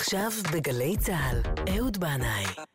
עכשיו בגלי צה"ל, אהוד בנאי.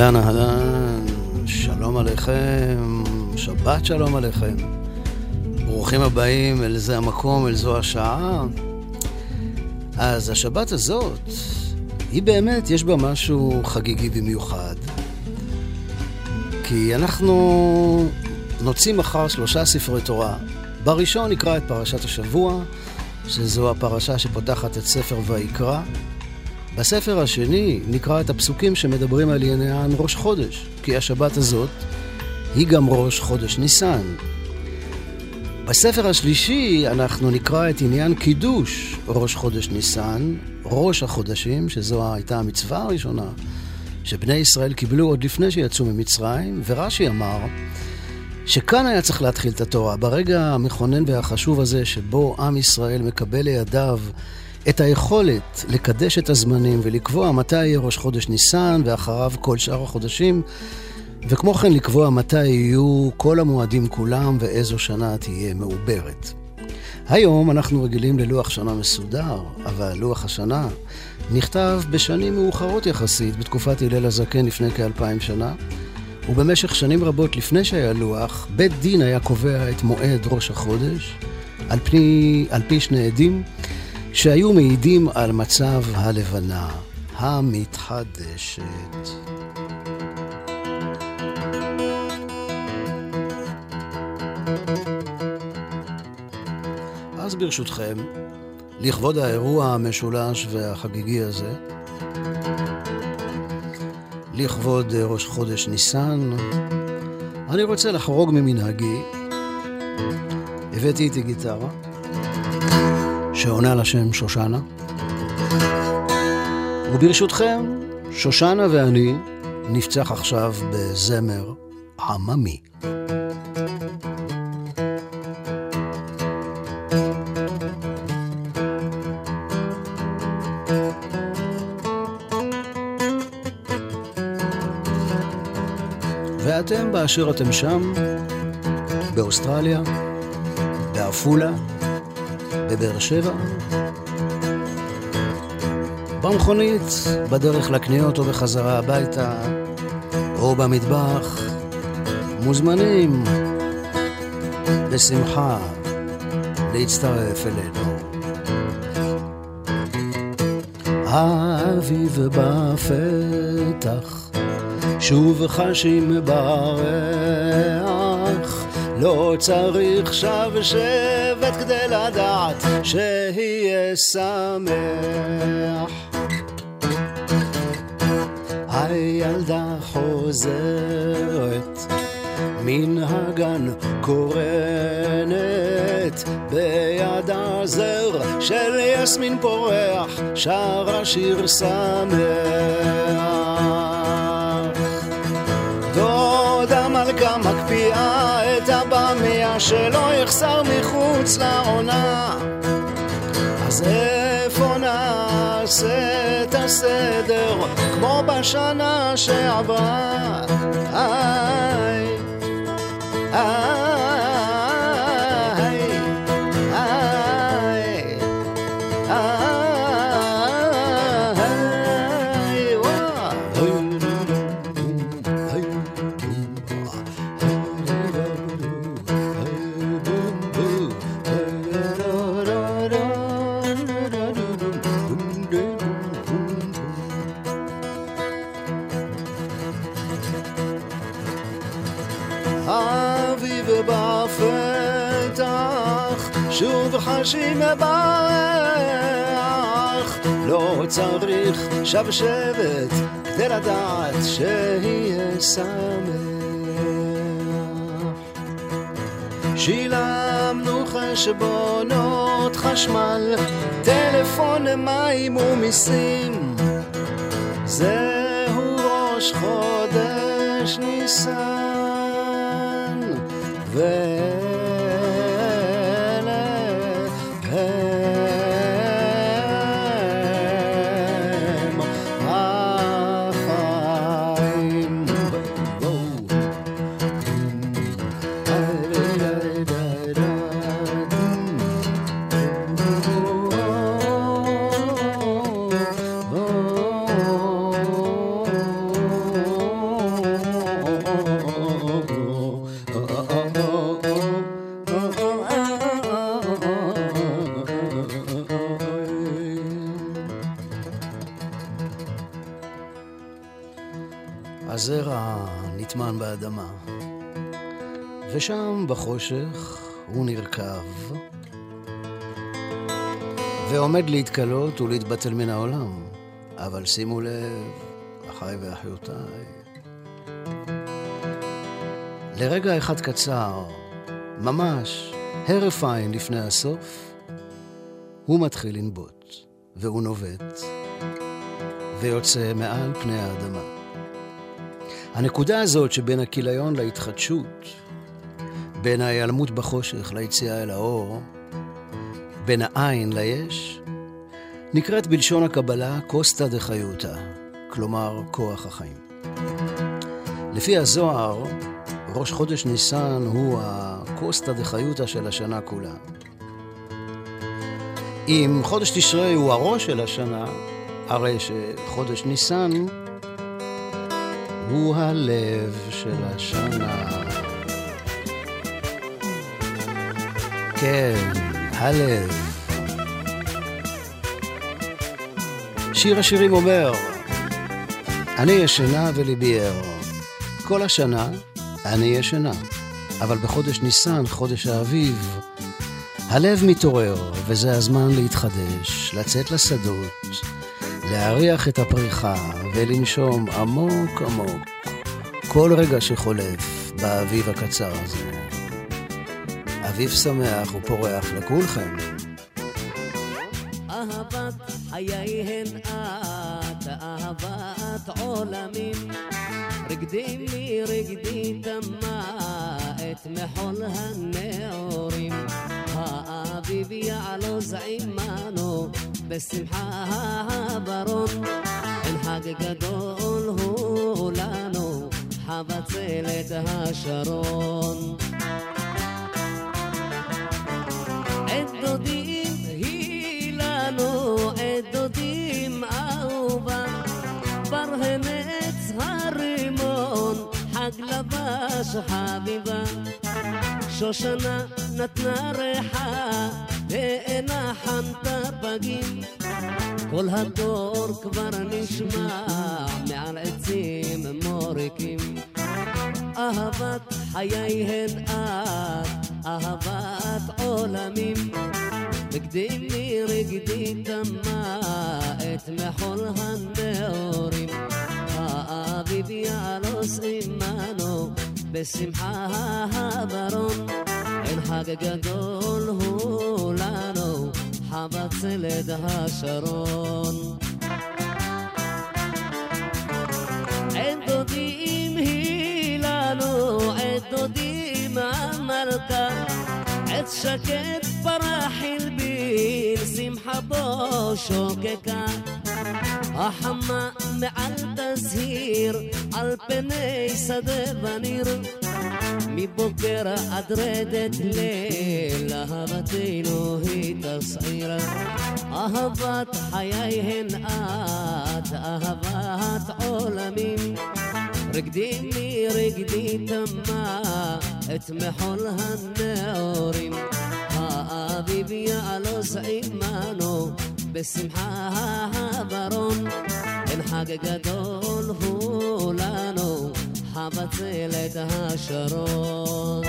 אהלן, אהלן, שלום עליכם, שבת שלום עליכם. ברוכים הבאים אל זה המקום, אל זו השעה. אז השבת הזאת, היא באמת, יש בה משהו חגיגי במיוחד. כי אנחנו נוציא מחר שלושה ספרי תורה. בראשון נקרא את פרשת השבוע, שזו הפרשה שפותחת את ספר ויקרא. בספר השני נקרא את הפסוקים שמדברים על עניין ראש חודש, כי השבת הזאת היא גם ראש חודש ניסן. בספר השלישי אנחנו נקרא את עניין קידוש ראש חודש ניסן, ראש החודשים, שזו הייתה המצווה הראשונה שבני ישראל קיבלו עוד לפני שיצאו ממצרים, ורש"י אמר שכאן היה צריך להתחיל את התורה, ברגע המכונן והחשוב הזה שבו עם ישראל מקבל לידיו את היכולת לקדש את הזמנים ולקבוע מתי יהיה ראש חודש ניסן ואחריו כל שאר החודשים, וכמו כן לקבוע מתי יהיו כל המועדים כולם ואיזו שנה תהיה מעוברת. היום אנחנו רגילים ללוח שנה מסודר, אבל לוח השנה נכתב בשנים מאוחרות יחסית, בתקופת הלל הזקן לפני כאלפיים שנה, ובמשך שנים רבות לפני שהיה לוח, בית דין היה קובע את מועד ראש החודש, על פי, על פי שני עדים, שהיו מעידים על מצב הלבנה המתחדשת. אז ברשותכם, לכבוד האירוע המשולש והחגיגי הזה, לכבוד ראש חודש ניסן, אני רוצה לחרוג ממנהגי. הבאתי איתי גיטרה. שעונה לשם שושנה. וברשותכם, שושנה ואני נפצח עכשיו בזמר עממי. ואתם באשר אתם שם, באוסטרליה, בעפולה, בבאר שבע. במכונית, בדרך לקניות או בחזרה הביתה, או במטבח, מוזמנים בשמחה להצטרף אלינו. האביב בפתח, שוב חשים בריח, לא צריך שבשבת כדי לדעת שיהיה שמח. הילדה חוזרת מן הגן קורנת ביד הזר של יסמין פורח שרה שיר שמח. שלא יחסר מחוץ לעונה אז איפה נעשה את הסדר כמו בשנה שעברה? איי, איי חשים ברך, לא צריך שבשבת כדי לדעת שיהיה שמח. שילמנו חשבונות, חשמל, טלפון למים ומיסים. זהו ראש חודש ניסן, באדמה. ושם בחושך הוא נרקב, ועומד להתקלות ולהתבטל מן העולם. אבל שימו לב, אחיי ואחיותיי, לרגע אחד קצר, ממש הרף עין לפני הסוף, הוא מתחיל לנבוט, והוא נובט, ויוצא מעל פני האדמה. הנקודה הזאת שבין הכיליון להתחדשות, בין ההיעלמות בחושך ליציאה אל האור, בין העין ליש, נקראת בלשון הקבלה קוסטה דחיותא, כלומר כוח החיים. לפי הזוהר, ראש חודש ניסן הוא הקוסטה דחיותא של השנה כולה. אם חודש תשרי הוא הראש של השנה, הרי שחודש ניסן הוא הלב של השנה. כן, הלב. שיר השירים אומר, אני ישנה וליבי ער. כל השנה אני ישנה, אבל בחודש ניסן, חודש האביב, הלב מתעורר, וזה הזמן להתחדש, לצאת לשדות, להריח את הפריחה ולנשום עמוק עמוק כל רגע שחולף באביב הקצר הזה. אביב שמח ופורח לכולכם. אהבת חיי הן את, אהבת עולמים. רגדי לי רגדי תמה את מחול הנאורים. האביב יעלוז עמנו בשמחה ברון, אין חג גדול הוא לנו, חבצלת השרון. דודים היא לנו, עת דודים אהובה, ברהנץ הרימון, חג לבש חביבה. שושנה נתנה ריחה ואינה חנתה פגים כל הדור כבר נשמע מעל עצים מוריקים אהבת חיי הן את, אהבת עולמים. רגדי רגדי תמה את מחול הנאורים. האביב יעלוס עמנו בשמחה הברון, אין חג גדול הוא לנו, חבצלת השרון. אין דודים היא עת דודים המלכה, עת שקט פרח הלבין, שמחה בו שוקקה. החמה מעל תזהיר, על פני שדה וניר. מבוקר עד רדת ליל, אהבתנו היא תסעיר. אהבת חיי הן את, אהבת עולמים. רגדי לי רגדי תמה את מחול הנאורים. האביב יעלוס עמנו בשמחה ברון, אין חג גדול הוא לנו, חבצלת השרון.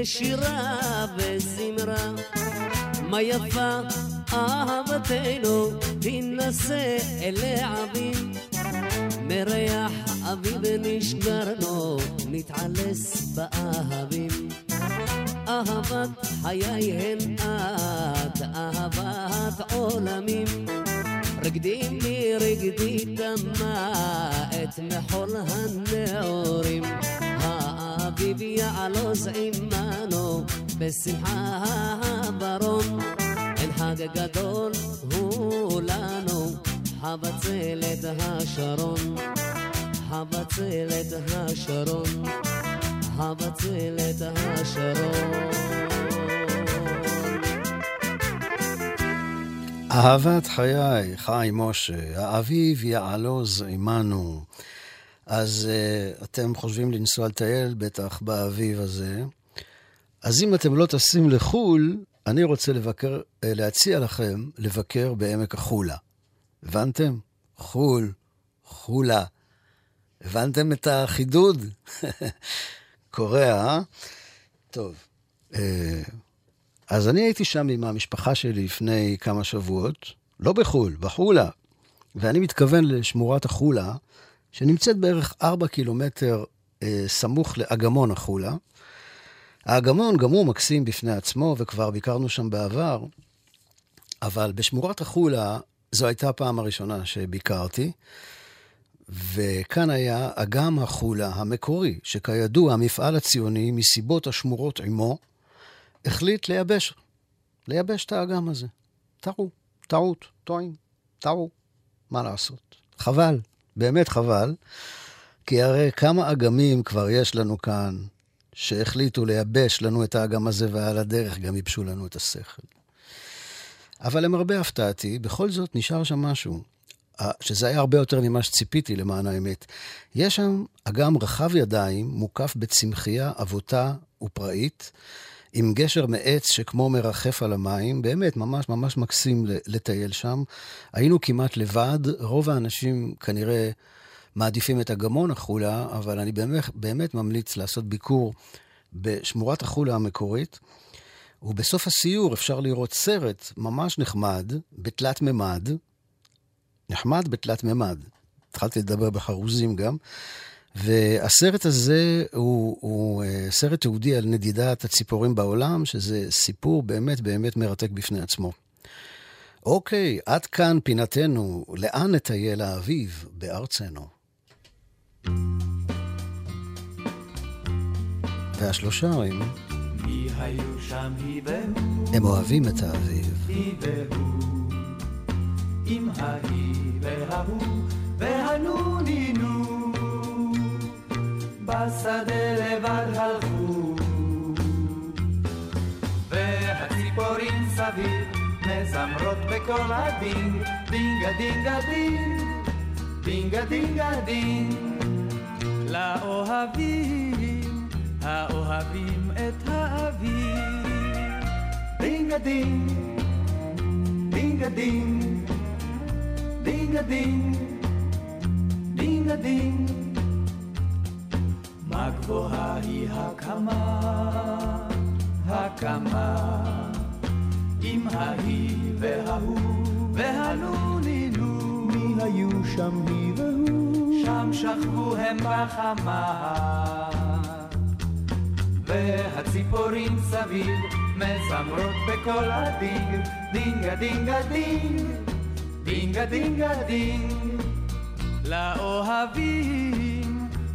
עמנו בשירה וזמרה. מה יפה אהבתנו, תינשא אל העבים. מריח אביב נשגרנו, נתעלס באהבים. אהבת חיי הן את, אהבת עולמים. רקדי לי רקדי דמה את מחול הנעורים. עמנו בשמחה הברום. אין חג גדול הוא לנו, חבצלת השרון. חבצלת השרון. חבצלת השרון. אהבת חיי, חי משה, האביב יעלוז עמנו. אז uh, אתם חושבים לנסוע לטייל בטח באביב הזה. אז אם אתם לא טסים לחו"ל, אני רוצה לבקר, uh, להציע לכם לבקר בעמק החולה. הבנתם? חו"ל, חולה. הבנתם את החידוד? קורע, אה? טוב. Uh, אז אני הייתי שם עם המשפחה שלי לפני כמה שבועות, לא בחו"ל, בחולה. ואני מתכוון לשמורת החולה, שנמצאת בערך 4 קילומטר אה, סמוך לאגמון החולה. האגמון גם הוא מקסים בפני עצמו, וכבר ביקרנו שם בעבר, אבל בשמורת החולה זו הייתה הפעם הראשונה שביקרתי, וכאן היה אגם החולה המקורי, שכידוע המפעל הציוני, מסיבות השמורות עמו, החליט לייבש, לייבש את האגם הזה. טעו, טעות, טועים, טעו. מה לעשות? חבל, באמת חבל, כי הרי כמה אגמים כבר יש לנו כאן, שהחליטו לייבש לנו את האגם הזה, ועל הדרך גם ייבשו לנו את השכל. אבל למרבה הפתעתי, בכל זאת נשאר שם משהו, שזה היה הרבה יותר ממה שציפיתי, למען האמת. יש שם אגם רחב ידיים, מוקף בצמחייה עבותה ופראית, עם גשר מעץ שכמו מרחף על המים, באמת, ממש ממש מקסים לטייל שם. היינו כמעט לבד, רוב האנשים כנראה מעדיפים את אגמון החולה, אבל אני באמת, באמת ממליץ לעשות ביקור בשמורת החולה המקורית. ובסוף הסיור אפשר לראות סרט ממש נחמד, בתלת ממד, נחמד בתלת ממד. התחלתי לדבר בחרוזים גם. והסרט הזה הוא, הוא אה, סרט תיעודי על נדידת הציפורים בעולם, שזה סיפור באמת באמת מרתק בפני עצמו. אוקיי, עד כאן פינתנו, לאן נטייל האביב בארצנו? והשלושה הם... הם אוהבים את האביב. עם ההיא וההוא והנונינו. בשדה לבד הלכו. והציפורים סביב מזמרות בקול הדינג, דינגה דינגה דינג, דינגה דינגה דינג. לאוהבים, האוהבים את האביב. דינגה דינג, דינגה דינג, דינגה דינג, דינגה דינג. מה גבוהה היא הקמה, הקמה, עם ההיא וההוא והנונינו. מי היו שם היא והוא? שם שכבו הם בחמה. והציפורים סביב מזמרות בקול הדינג, דינגה דינגה דינג, דינגה דינגה דינג. לאוהבים,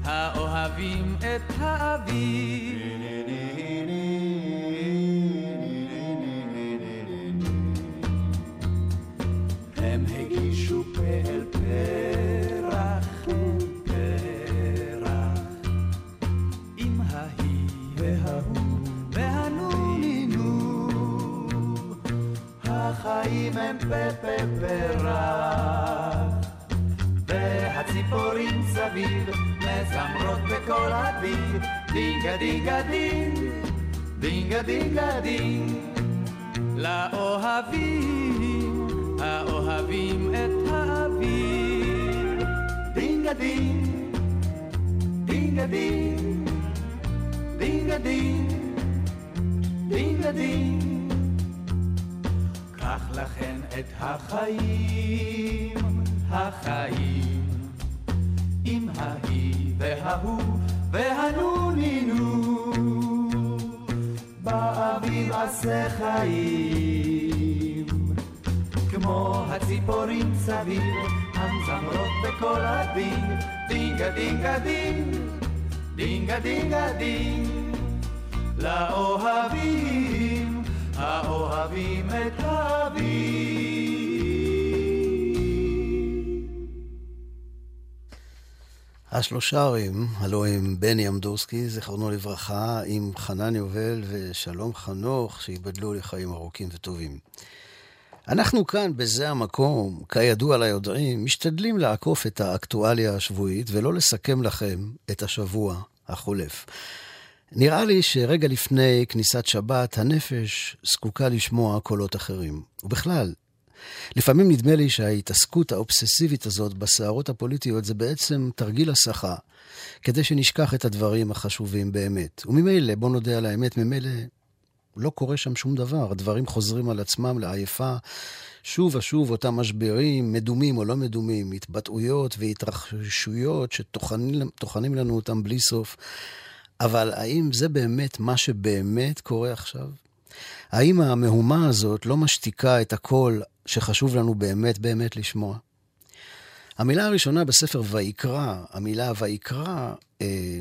האוהבים את האביב. הם הגישו פה אל פרח, פרח, עם ההיא וההוא והנונינו. החיים הם פה פה פרח, והציפורים סביב מזמרות בקול הדינג, דינגה דינגה דינג, דינגה דינגה דינג. לאוהבים, האוהבים את האביב. דינגה דינג, דינגה דינג, דינגה דינג, דינגה דינג. קח לכן את החיים, החיים, עם ההיא וההוא והנונינו. באביב עשה חיים, כמו הציפורים סביב, המזמרות בקול הדינג, דינגה דינגה דינג, דינגה דינגה דינג, לאוהבים, האוהבים את אביב. השלושרים, הלוא הם בני אמדורסקי, זיכרונו לברכה, עם חנן יובל ושלום חנוך, שייבדלו לחיים ארוכים וטובים. אנחנו כאן, בזה המקום, כידוע ליודעים, משתדלים לעקוף את האקטואליה השבועית ולא לסכם לכם את השבוע החולף. נראה לי שרגע לפני כניסת שבת, הנפש זקוקה לשמוע קולות אחרים. ובכלל, לפעמים נדמה לי שההתעסקות האובססיבית הזאת בסערות הפוליטיות זה בעצם תרגיל הסחה, כדי שנשכח את הדברים החשובים באמת. וממילא, בוא נודה על האמת, ממילא לא קורה שם שום דבר. הדברים חוזרים על עצמם לעייפה. שוב ושוב אותם משברים, מדומים או לא מדומים, התבטאויות והתרחשויות שטוחנים לנו אותם בלי סוף. אבל האם זה באמת מה שבאמת קורה עכשיו? האם המהומה הזאת לא משתיקה את הקול שחשוב לנו באמת באמת לשמוע? המילה הראשונה בספר ויקרא, המילה ויקרא, אה,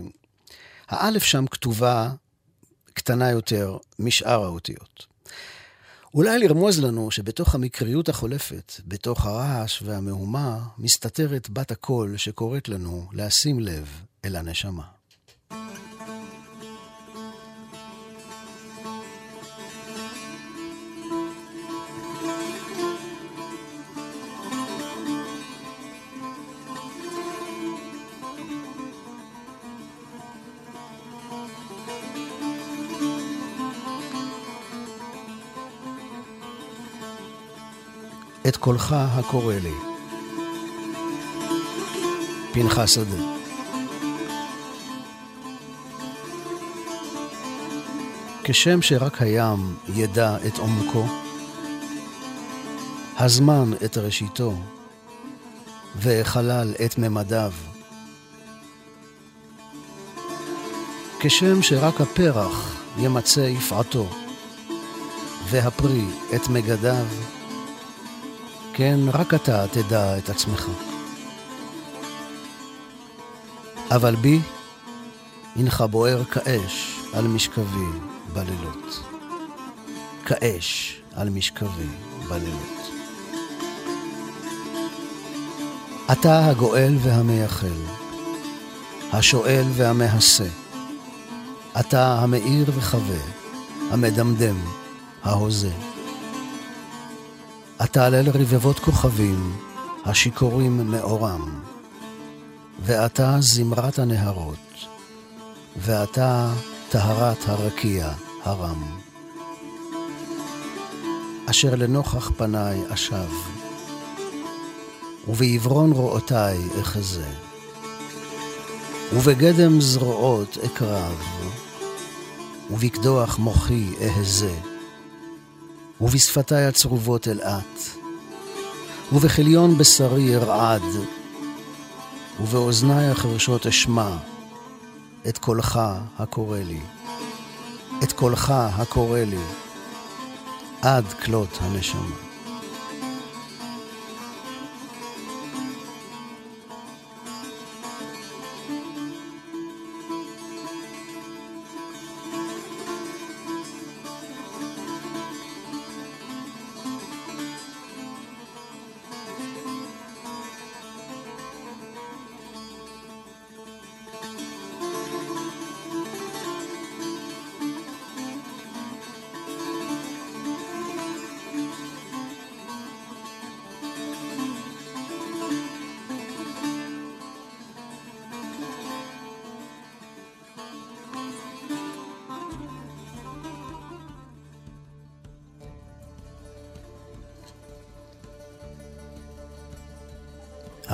האלף שם כתובה קטנה יותר משאר האותיות. אולי לרמוז לנו שבתוך המקריות החולפת, בתוך הרעש והמהומה, מסתתרת בת הקול שקוראת לנו לשים לב אל הנשמה. את קולך הקורא לי. פנחס שדה. כשם שרק הים ידע את עומקו, הזמן את ראשיתו, והחלל את ממדיו. כשם שרק הפרח ימצא יפעתו, והפרי את מגדיו, כן, רק אתה תדע את עצמך. אבל בי הנך בוער כאש על משכבי בלילות. כאש על משכבי בלילות. אתה הגואל והמייחל, השואל והמהסה. אתה המאיר וחווה, המדמדם, ההוזה. אתה על רבבות כוכבים, השיכורים מאורם. ואתה זמרת הנהרות, ואתה טהרת הרקיע הרם. אשר לנוכח פניי אשב, ובעברון רואותיי אחזה, ובגדם זרועות אקרב, ובקדוח מוחי אהזה. ובשפתי הצרובות אלעט, ובכליון בשרי ארעד, ובאוזני החרשות אשמע את קולך הקורא לי, את קולך הקורא לי, עד כלות הנשמה.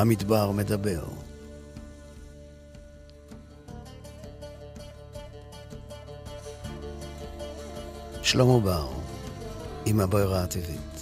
המדבר מדבר. שלמה בר, עם הברירה הטבעית.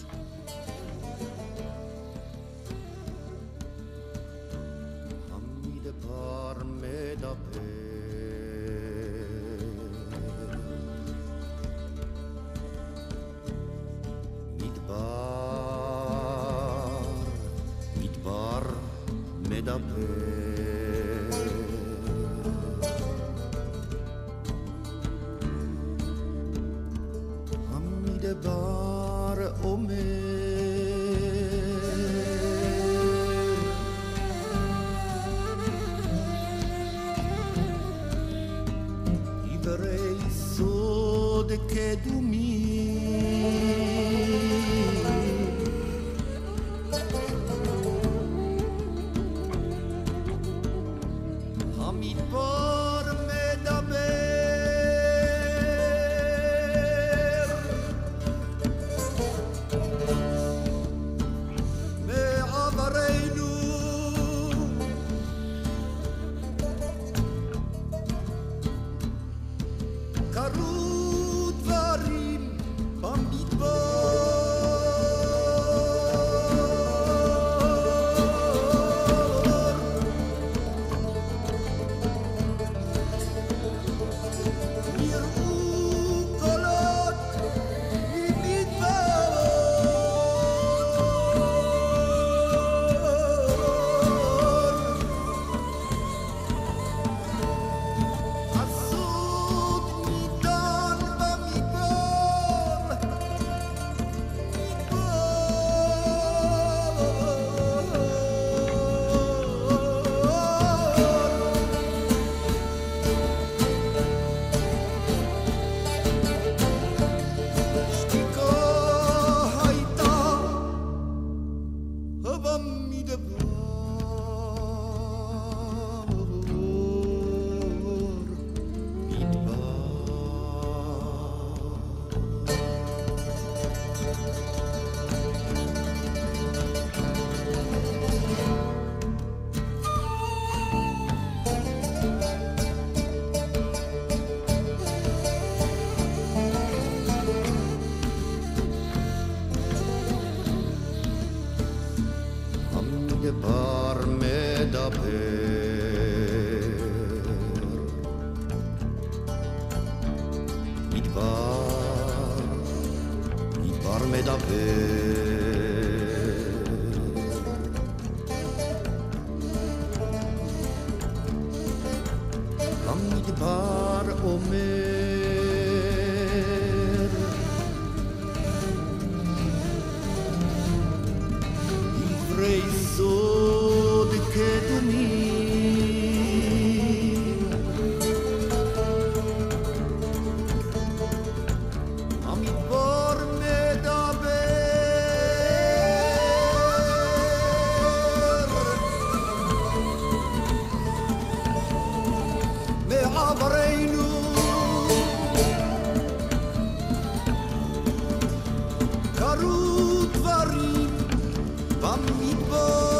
Amigo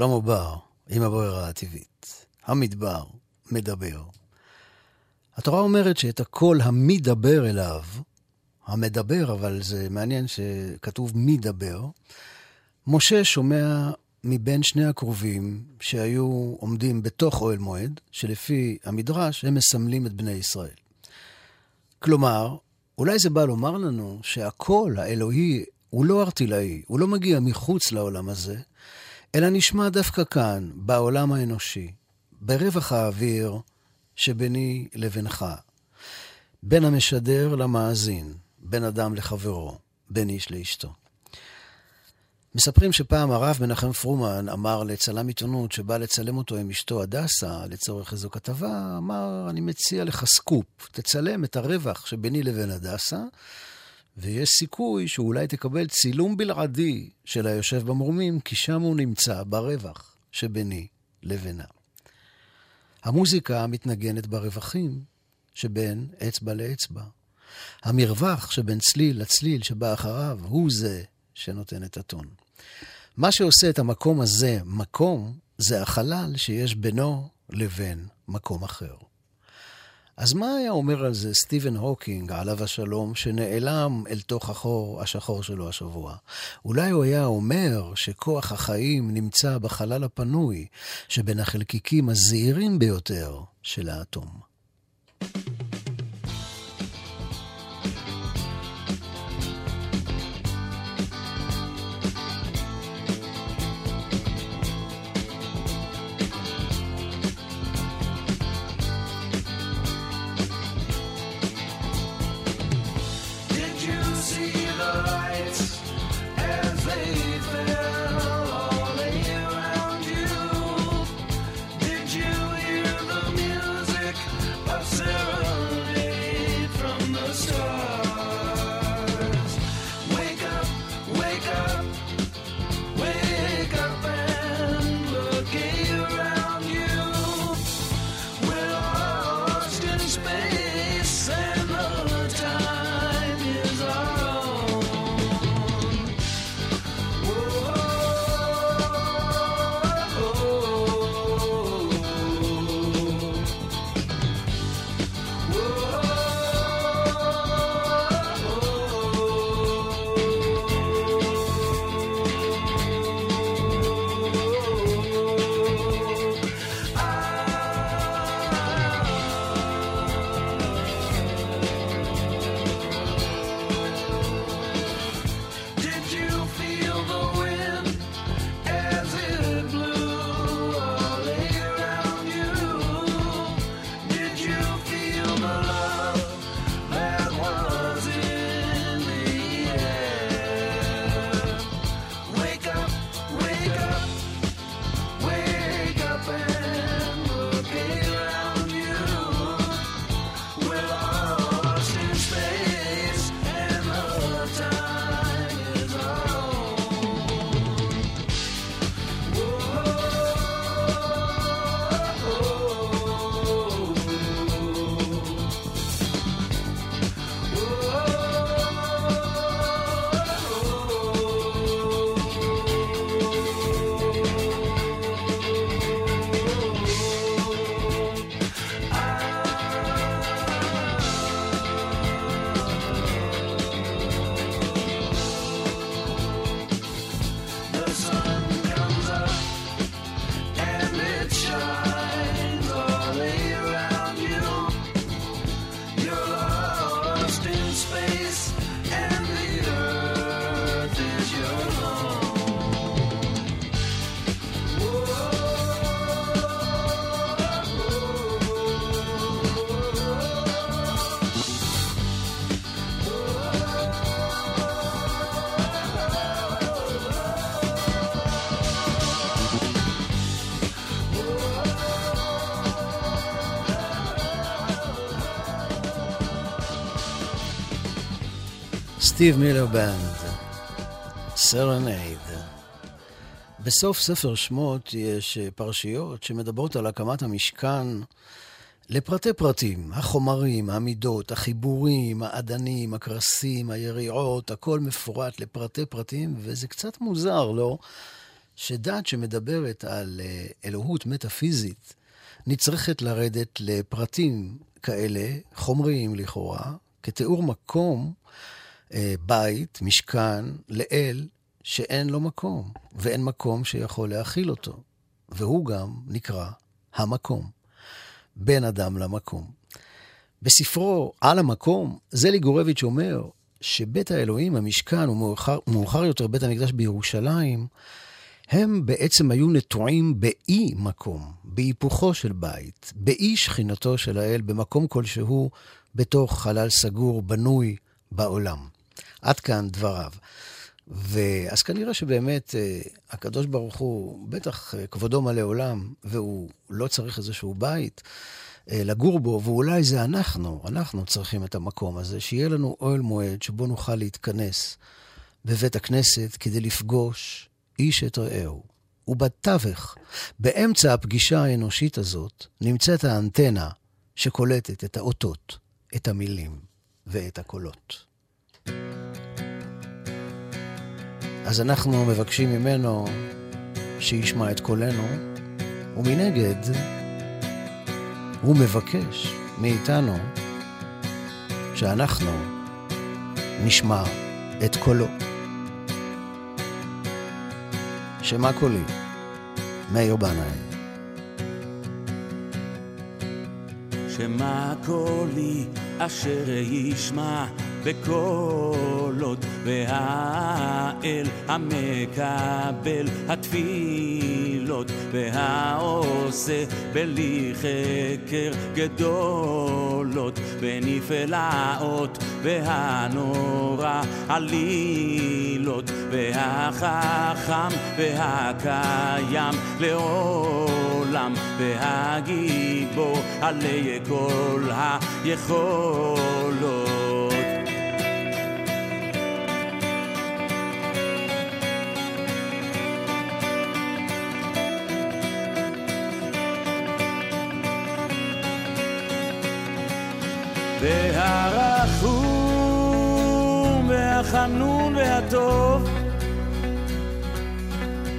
שלמה בר, עם הברירה הטבעית. המדבר מדבר. התורה אומרת שאת הקול המדבר אליו, המדבר, אבל זה מעניין שכתוב מדבר. משה שומע מבין שני הקרובים שהיו עומדים בתוך אוהל מועד, שלפי המדרש הם מסמלים את בני ישראל. כלומר, אולי זה בא לומר לנו שהקול האלוהי הוא לא ארטילאי, הוא לא מגיע מחוץ לעולם הזה, אלא נשמע דווקא כאן, בעולם האנושי, ברווח האוויר שביני לבינך, בין המשדר למאזין, בין אדם לחברו, בין איש לאשתו. מספרים שפעם הרב מנחם פרומן אמר לצלם עיתונות שבא לצלם אותו עם אשתו הדסה לצורך איזו כתבה, אמר, אני מציע לך סקופ, תצלם את הרווח שביני לבין הדסה, ויש סיכוי שאולי תקבל צילום בלעדי של היושב במרומים, כי שם הוא נמצא ברווח שביני לבינה. המוזיקה מתנגנת ברווחים שבין אצבע לאצבע. המרווח שבין צליל לצליל שבא אחריו הוא זה שנותן את הטון. מה שעושה את המקום הזה מקום, זה החלל שיש בינו לבין מקום אחר. אז מה היה אומר על זה סטיבן הוקינג, עליו השלום, שנעלם אל תוך החור השחור שלו השבוע? אולי הוא היה אומר שכוח החיים נמצא בחלל הפנוי, שבין החלקיקים הזעירים ביותר של האטום. Steve Miller Band, Serenade. בסוף ספר שמות יש פרשיות שמדברות על הקמת המשכן לפרטי פרטים, החומרים, המידות, החיבורים, האדנים, הקרסים, היריעות, הכל מפורט לפרטי פרטים, וזה קצת מוזר, לא? שדת שמדברת על אה, אלוהות מטאפיזית נצרכת לרדת לפרטים כאלה, חומריים לכאורה, כתיאור מקום אה, בית, משכן, לאל, שאין לו מקום, ואין מקום שיכול להכיל אותו. והוא גם נקרא המקום. בין אדם למקום. בספרו "על המקום", זלי גורביץ' אומר שבית האלוהים, המשכן, ומאוחר יותר בית המקדש בירושלים, הם בעצם היו נטועים באי מקום, בהיפוכו של בית, באי שכינתו של האל, במקום כלשהו, בתוך חלל סגור, בנוי בעולם. עד כאן דבריו. ואז כנראה שבאמת אה, הקדוש ברוך הוא, בטח אה, כבודו מלא עולם, והוא לא צריך איזשהו בית אה, לגור בו, ואולי זה אנחנו, אנחנו צריכים את המקום הזה, שיהיה לנו אוהל מועד שבו נוכל להתכנס בבית הכנסת כדי לפגוש איש את רעהו. ובתווך, באמצע הפגישה האנושית הזאת, נמצאת האנטנה שקולטת את האותות, את המילים ואת הקולות. אז אנחנו מבקשים ממנו שישמע את קולנו, ומנגד, הוא מבקש מאיתנו שאנחנו נשמע את קולו. שמה קולי? מאיר בנאי. שמה קולי אשר ישמע בקולות והאל המקבל התפילות והעושה בלי חקר גדולות בנפלאות והנורא עלילות והחכם והקיים לעולם והגיבור עלי כל היכולות והרחום והחנון והטוב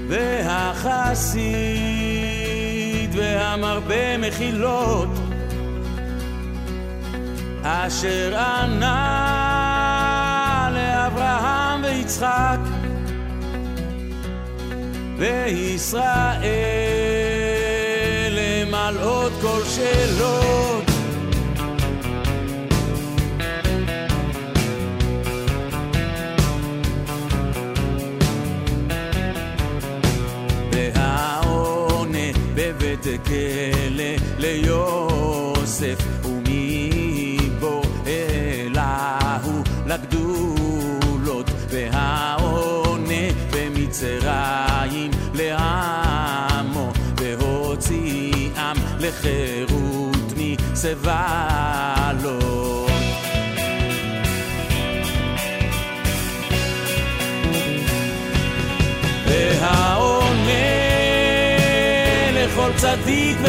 והחסיד והמרבה מחילות אשר ענה לאברהם ויצחק וישראל למלאות כל שאלות בית כלא ליוסף ומבור אליהו לגדולות והעונה במצרים לעמו והוציאם לחירות מסבלות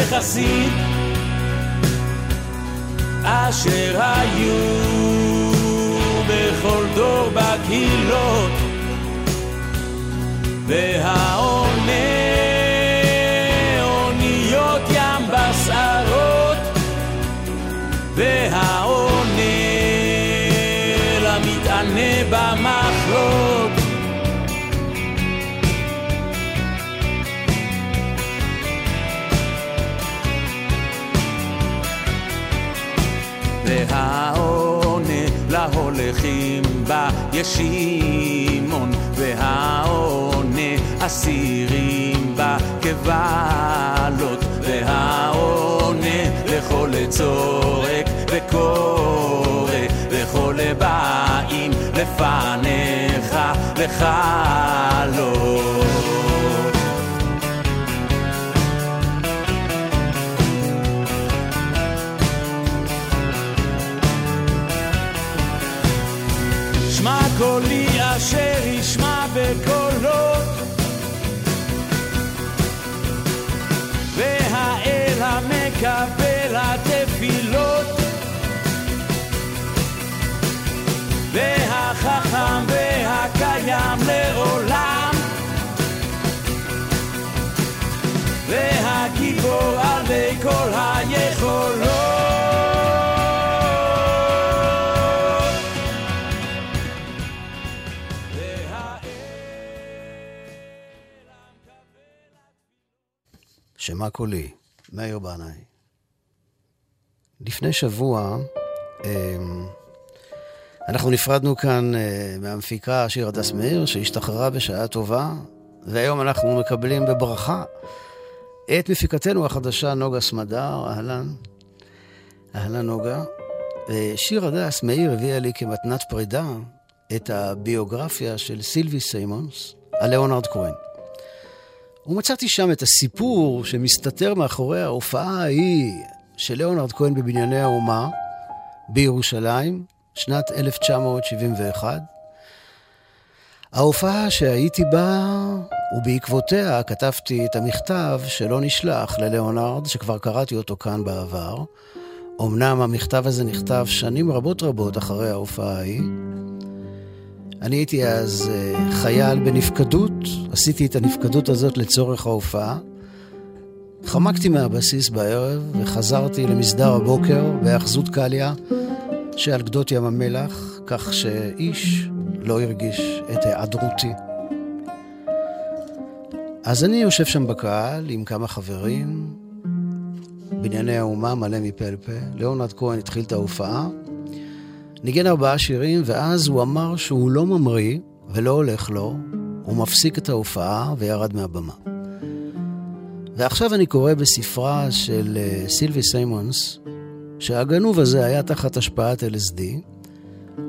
וחסיד אשר היו בכל דור בקהילות והעונה אוניות ים בשערות והעונה למתענה במחלות והעונה להולכים בה ישימון והעונה אסירים בה כבעלות והעונה לכל צורק וקורא וכל באים לפניך לחלות והגיבור עלי כל היכולות. שמע קולי, מאיר בנאי. לפני שבוע, אמ, אנחנו נפרדנו כאן אה, מהמפיקה שיר הדס מאיר, שהשתחררה בשעה טובה, והיום אנחנו מקבלים בברכה את מפיקתנו החדשה, נוגה סמדר, אהלן. אהלן נוגה. שיר הדס מאיר הביאה לי כמתנת פרידה את הביוגרפיה של סילבי סיימונס על ליאונרד כהן. ומצאתי שם את הסיפור שמסתתר מאחורי ההופעה ההיא של ליאונרד כהן בבנייני האומה בירושלים, שנת 1971. ההופעה שהייתי בה, ובעקבותיה כתבתי את המכתב שלא נשלח לליאונרד, שכבר קראתי אותו כאן בעבר. אמנם המכתב הזה נכתב שנים רבות רבות אחרי ההופעה ההיא. אני הייתי אז אה, חייל בנפקדות, עשיתי את הנפקדות הזאת לצורך ההופעה. חמקתי מהבסיס בערב וחזרתי למסדר הבוקר בהאחזות קליה שעל גדות ים המלח, כך שאיש לא הרגיש את היעדרותי. אז אני יושב שם בקהל עם כמה חברים, בנייני האומה מלא מפה לפה. ליאונרד כהן התחיל את ההופעה, ניגן ארבעה שירים, ואז הוא אמר שהוא לא ממריא ולא הולך לו, הוא מפסיק את ההופעה וירד מהבמה. ועכשיו אני קורא בספרה של uh, סילבי סיימונס, שהגנוב הזה היה תחת השפעת LSD,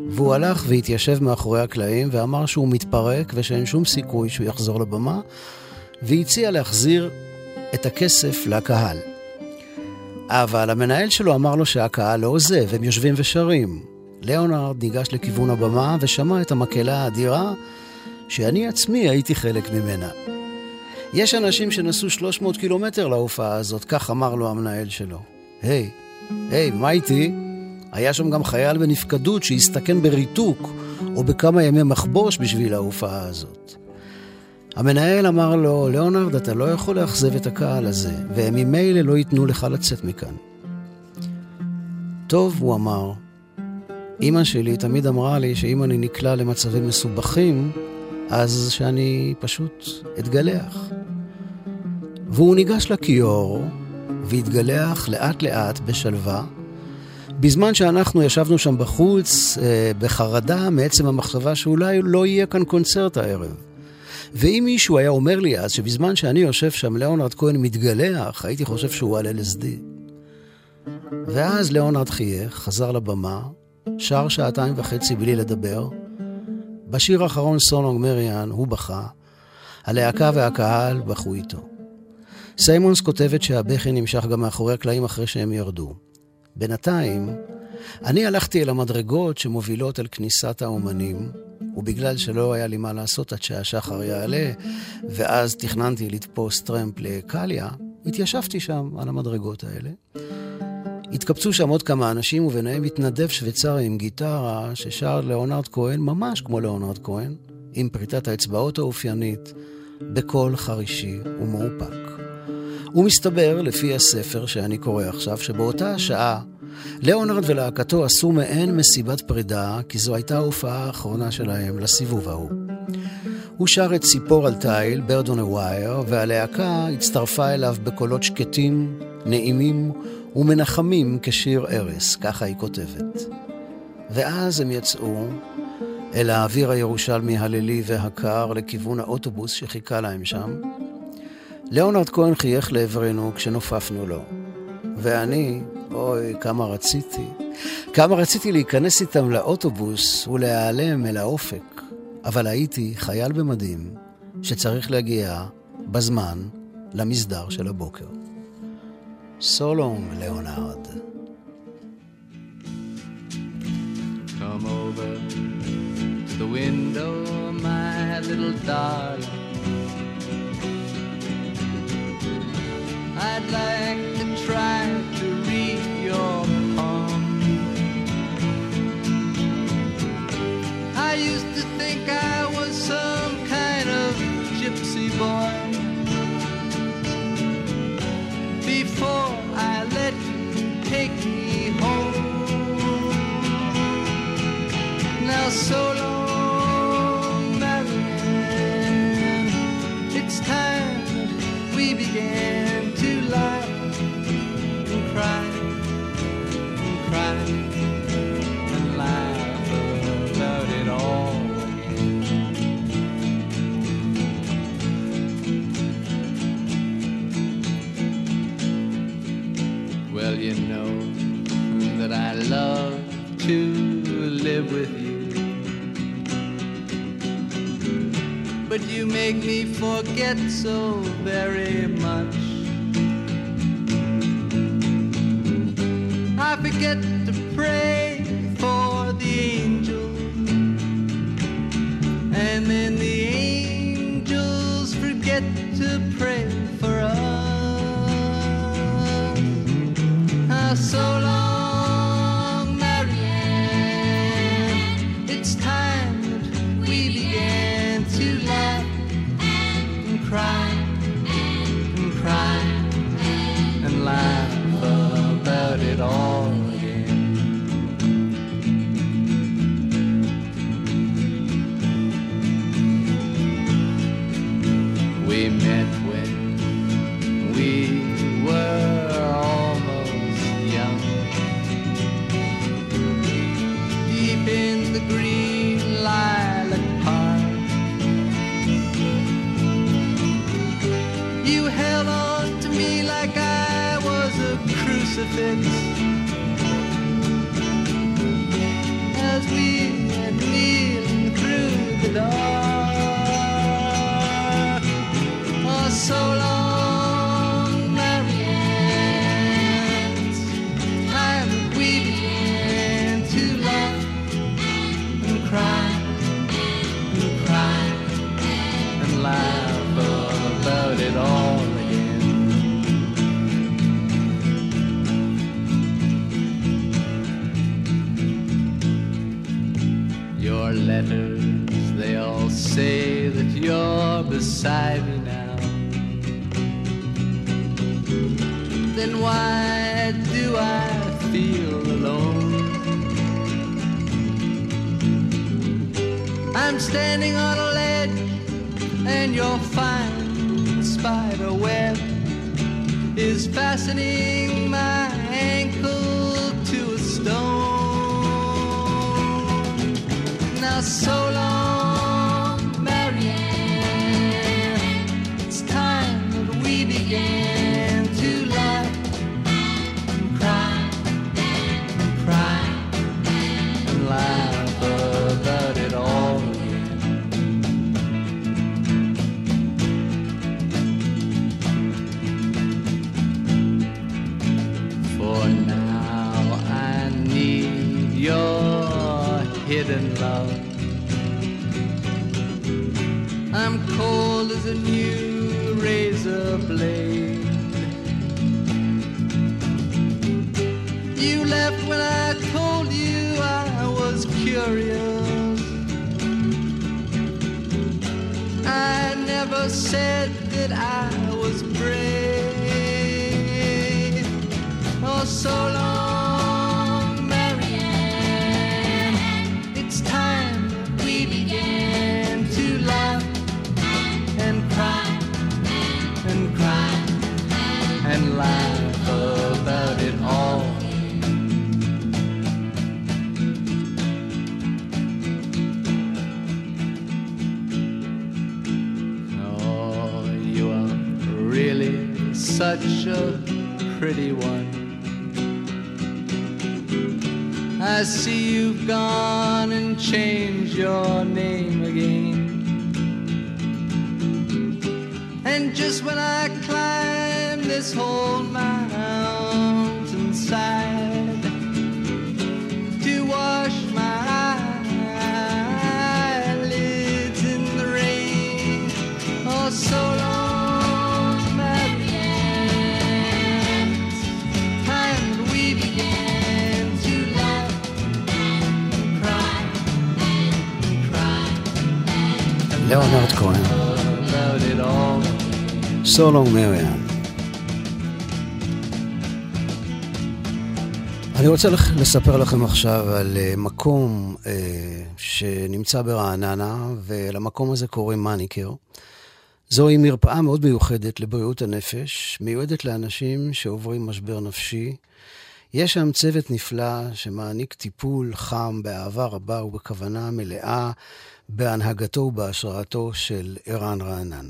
והוא הלך והתיישב מאחורי הקלעים ואמר שהוא מתפרק ושאין שום סיכוי שהוא יחזור לבמה, והציע להחזיר את הכסף לקהל. אבל המנהל שלו אמר לו שהקהל לא עוזב, הם יושבים ושרים. ליאונרד ניגש לכיוון הבמה ושמע את המקהלה האדירה שאני עצמי הייתי חלק ממנה. יש אנשים שנסעו 300 קילומטר להופעה הזאת, כך אמר לו המנהל שלו. היי, hey, היי, hey, מה איתי? היה שם גם חייל בנפקדות שהסתכן בריתוק או בכמה ימי מחבוש בשביל ההופעה הזאת. המנהל אמר לו, ליאונרד, אתה לא יכול לאכזב את הקהל הזה, והם ממילא לא ייתנו לך לצאת מכאן. טוב, הוא אמר, אימא שלי תמיד אמרה לי שאם אני נקלע למצבים מסובכים, אז שאני פשוט אתגלח. והוא ניגש לכיור והתגלח לאט לאט בשלווה, בזמן שאנחנו ישבנו שם בחוץ אה, בחרדה מעצם המחשבה שאולי לא יהיה כאן קונצרט הערב. ואם מישהו היה אומר לי אז שבזמן שאני יושב שם ליאונרד כהן מתגלח, הייתי חושב שהוא על LSD. ואז ליאונרד חייך, חזר לבמה, שר שעתיים וחצי בלי לדבר. בשיר האחרון סונונג מריאן הוא בכה, הלהקה והקהל בכו איתו. סיימונס כותבת שהבכי נמשך גם מאחורי הקלעים אחרי שהם ירדו. בינתיים, אני הלכתי אל המדרגות שמובילות אל כניסת האומנים, ובגלל שלא היה לי מה לעשות עד שהשחר יעלה, ואז תכננתי לתפוס טרמפ לקליה, התיישבתי שם על המדרגות האלה. התקבצו שם עוד כמה אנשים, וביניהם מתנדב שוויצרי עם גיטרה ששר לאונרד כהן, ממש כמו לאונרד כהן, עם פריטת האצבעות האופיינית, בקול חרישי ומאופק. ומסתבר, לפי הספר שאני קורא עכשיו, שבאותה השעה ליאונרד ולהקתו עשו מעין מסיבת פרידה, כי זו הייתה ההופעה האחרונה שלהם לסיבוב ההוא. הוא שר את ציפור על תיל, ברד און הווייר, והלהקה הצטרפה אליו בקולות שקטים, נעימים ומנחמים כשיר ארס, ככה היא כותבת. ואז הם יצאו אל האוויר הירושלמי הלילי והקר לכיוון האוטובוס שחיכה להם שם. ליאונרד כהן חייך לעברנו כשנופפנו לו. ואני, אוי, כמה רציתי. כמה רציתי להיכנס איתם לאוטובוס ולהיעלם אל האופק. אבל הייתי חייל במדים שצריך להגיע בזמן למסדר של הבוקר. Little darling. I'd like to try to your palm. I used to think I was some kind of gypsy boy. Before I let you take me home. Now so long, Marianne. It's time we began love to live with you. But you make me forget so very much. I forget to pray for the angels, and then the angels forget to pray. Letters, they all say that you're beside me now. Then why do I feel alone? I'm standing on a ledge and your fine spider web is fastening my so long, cold as a new razor blade. You left when I told you I was curious. I never said that I was brave. Oh, so such a pretty one. I see you've gone and changed your name again. And just when I climb this whole mountainside ליאונרד כהן, all. סולונג מריאן. אני רוצה לספר לכם עכשיו על אה, מקום אה, שנמצא ברעננה, ולמקום הזה קוראים מניקר. זוהי מרפאה מאוד מיוחדת לבריאות הנפש, מיועדת לאנשים שעוברים משבר נפשי. יש שם צוות נפלא שמעניק טיפול חם באהבה רבה ובכוונה מלאה בהנהגתו ובהשראתו של ערן רענן.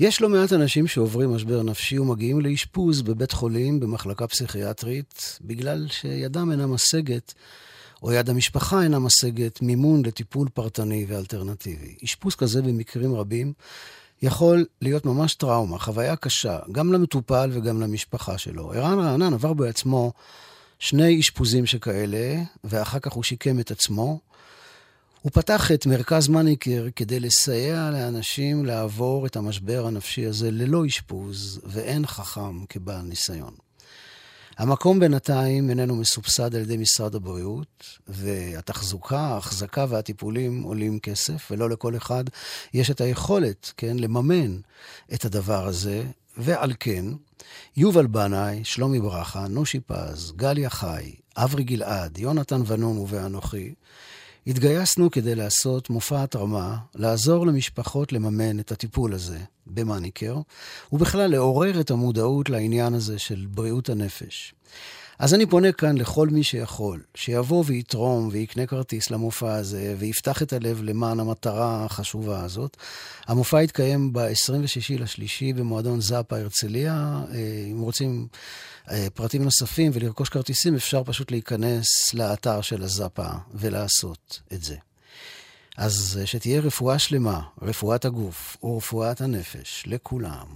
יש לא מעט אנשים שעוברים משבר נפשי ומגיעים לאשפוז בבית חולים, במחלקה פסיכיאטרית, בגלל שידם אינה משגת, או יד המשפחה אינה משגת מימון לטיפול פרטני ואלטרנטיבי. אשפוז כזה במקרים רבים יכול להיות ממש טראומה, חוויה קשה, גם למטופל וגם למשפחה שלו. ערן רענן עבר בעצמו שני אשפוזים שכאלה, ואחר כך הוא שיקם את עצמו. הוא פתח את מרכז מניקר כדי לסייע לאנשים לעבור את המשבר הנפשי הזה ללא אשפוז, ואין חכם כבעל ניסיון. המקום בינתיים איננו מסובסד על ידי משרד הבריאות, והתחזוקה, ההחזקה והטיפולים עולים כסף, ולא לכל אחד יש את היכולת, כן, לממן את הדבר הזה, ועל כן, יובל בנאי, שלומי ברכה, נושי פז, גליה חי, אברי גלעד, יונתן ונון ואנוכי, התגייסנו כדי לעשות מופע התרמה, לעזור למשפחות לממן את הטיפול הזה במאניקר, ובכלל לעורר את המודעות לעניין הזה של בריאות הנפש. אז אני פונה כאן לכל מי שיכול, שיבוא ויתרום ויקנה כרטיס למופע הזה, ויפתח את הלב למען המטרה החשובה הזאת. המופע יתקיים ב-26 לשלישי במועדון זאפה הרצליה. אה, אם רוצים פרטים נוספים ולרכוש כרטיסים, אפשר פשוט להיכנס לאתר של הזאפה ולעשות את זה. אז אה, שתהיה רפואה שלמה, רפואת הגוף ורפואת הנפש לכולם.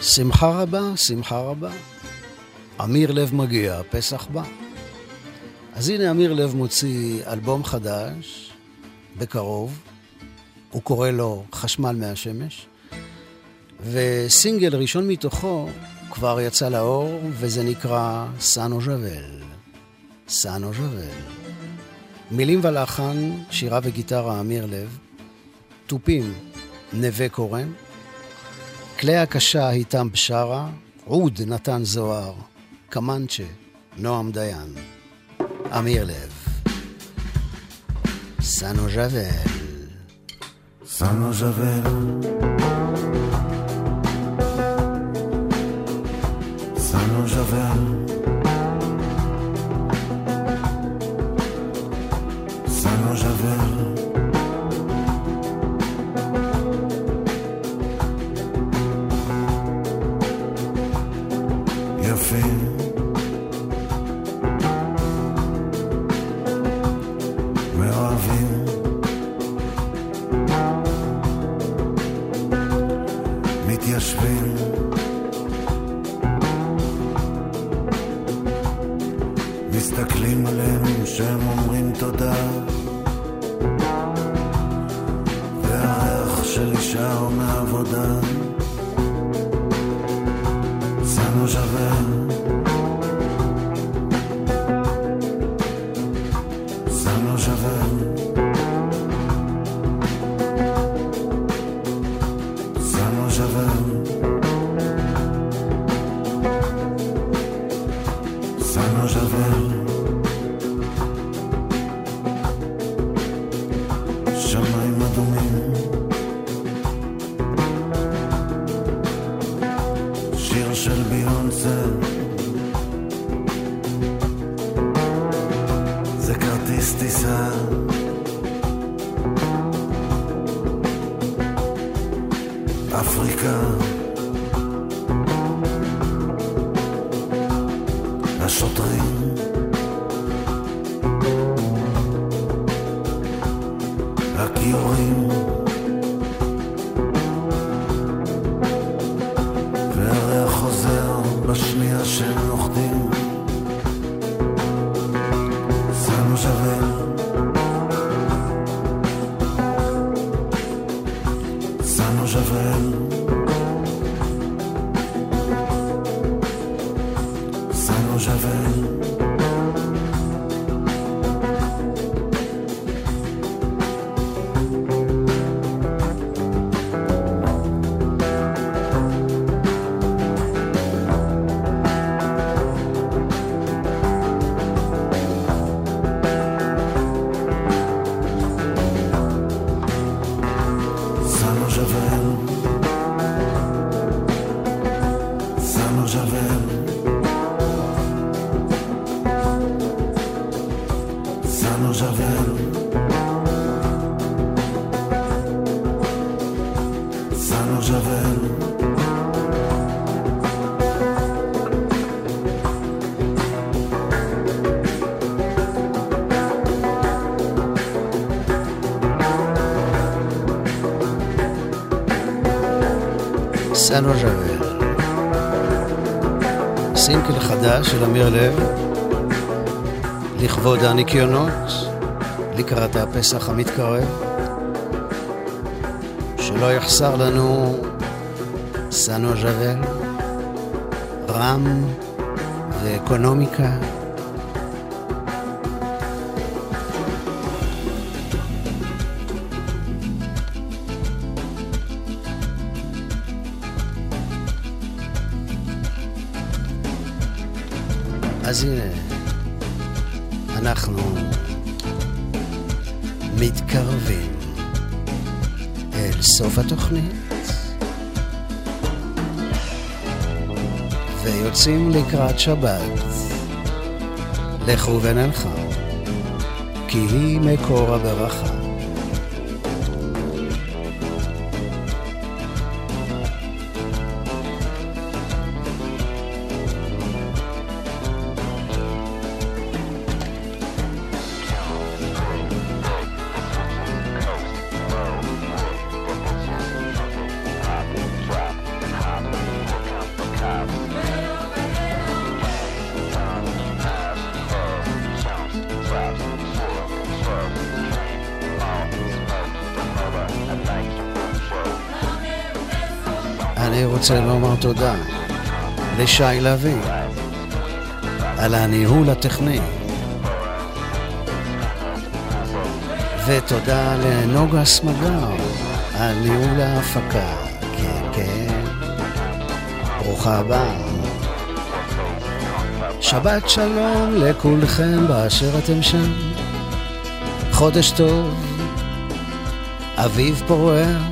שמחה רבה, שמחה רבה. אמיר לב מגיע, פסח בא. אז הנה אמיר לב מוציא אלבום חדש, בקרוב. הוא קורא לו חשמל מהשמש. וסינגל ראשון מתוכו כבר יצא לאור, וזה נקרא סאנו ז'אבל. סאנו ז'אבל. מילים ולחן, שירה וגיטרה אמיר לב. תופים, נווה קורן. כלי הקשה היתם בשארה, עוד נתן זוהר, קמנצ'ה, נועם דיין, אמיר לב. סנו ז'אבל. סנו ז'אבל. סנו ז'אבל. Javel. סנו ז'אבל. סינקל חדש של אמיר לב, לכבוד הניקיונות, לקראת הפסח המתקרב, שלא יחסר לנו סנו ז'אבל, רם ואקונומיקה. לקראת שבת. לכו ונלכה, כי היא מקור הברכה. אני רוצה לומר תודה לשי לביא על הניהול הטכני ותודה לנוגה סמגר על ניהול ההפקה. כן, כן. ברוכה הבאה. שבת שלום לכולכם באשר אתם שם. חודש טוב, אביב פורח,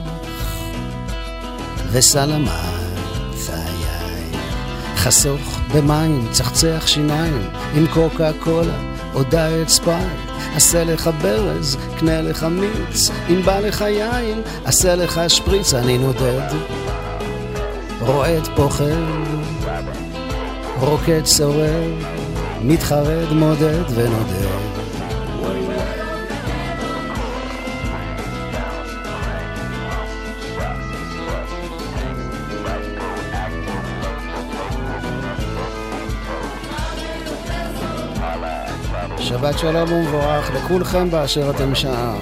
וסלמת, איי. חסוך במים, צחצח שיניים, עם קוקה קולה או דיאט ספייט. עשה לך ברז, קנה לך מיץ, אם בא לך יין, עשה לך שפריץ, אני נודד. רועד פוחד, רוקד סורר, מתחרד, מודד ונודד. שבת שלום ומבורך לכולכם באשר אתם שם.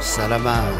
סלמה.